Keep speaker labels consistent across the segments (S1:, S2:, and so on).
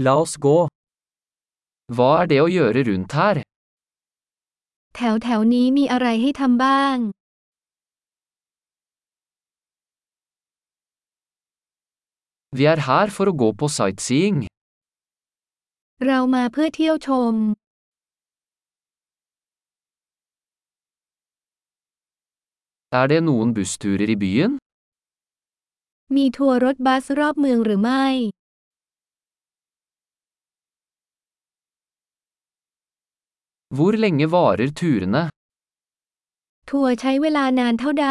S1: La oss gå.
S2: Hva er det å gjøre rundt her?
S3: แถวแถวนี้มีอะไรให้ทำบ้าง
S2: Vi er her for å gå på sightseeing.
S3: เรามาเพื่อเที่ยวชม
S2: Er det noen bussturer i byen?
S3: มีทัวร์รถบัสรอบเมืองหรือไม่
S2: Hvor lenge varer turene?
S3: ทัวร์ใช้เวลานานเท่าใด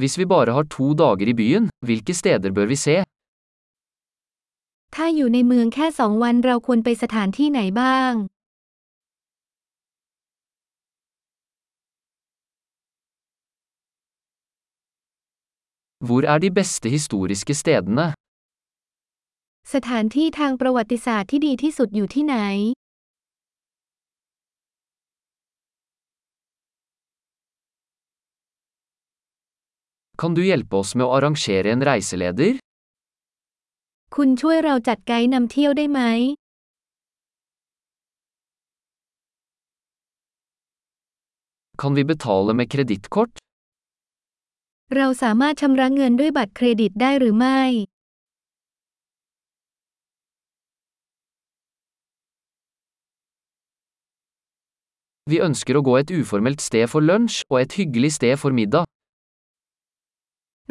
S2: Hvis vi bare har to dager i byen, hvilke steder bør vi se?
S3: ถ้าอยู่ในเมืองแค่สองวันเราควรไปสถานที่ไหนบ้าง
S2: Hvor er de beste historiske stedene?
S3: สถานที่ทางประวัติศาสตร์ที่ดีที่สุดอยู่ที่ไหน
S2: Kan du hjelpe oss med å arrangere en reiseleder?
S3: คุณช่วยเราจัดไกด์นำเที่ยวได้ไหม
S2: Kan vi betale med kredittkort?
S3: เราสามารถชำระเงินด้วยบัตรเครดิตได้หรือไม่
S2: Vi ønsker å gå et uformelt sted for lunsj og et hyggelig sted for middag.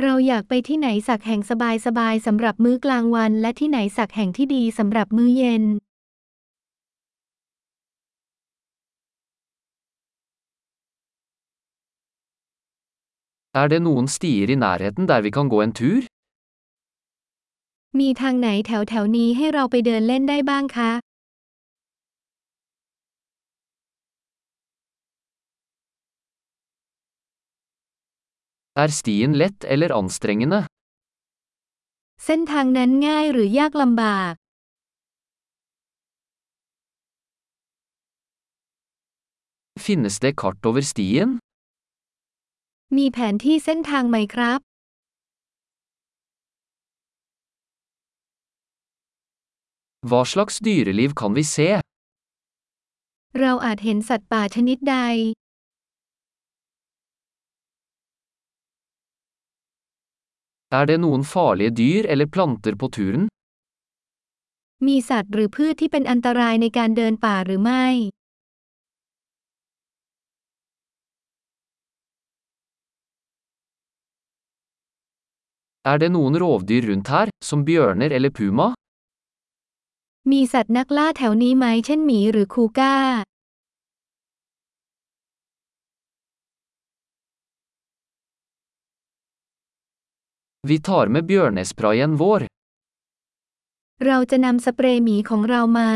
S3: เราอยากไปที่ไหนสักแห่งสบายๆสำหรับมื้อกลางวัน และที่ไหนสักแห่งที่ดีสำหรับมื้อเย็น
S2: Er det noen stier i nærheten der vi kan gå en tur?
S3: มีทางไหนแถวแถวๆนี้ให้เราไปเดินเล่นได้บ้างคะ
S2: Er stien lett eller anstrengende?
S3: เส้นทางนั้นง่ายหรือยากลำบาก
S2: Finnes det kart over stien?
S3: มีแผนที่เส้นทางไหมครับ
S2: Hva slags dyreliv kan vi se?
S3: เราอาจเห็นสัตว์ป่าชนิดใด
S2: Er det noen farlige dyr eller planter på turen?
S3: มีสัตว์หรือพืชที่เป็นอันตรายในการเดินป่าหรือไม่
S2: Er det noen rovdyr rundt her, som bjørner eller puma?
S3: มีสัตว์นักล่าแถวนี้ไหมเช่นหมีหรือคูก้า
S2: Vi tar med bjørnesprayen vår.
S3: เราจะนำสเปรย์หมีของเรามา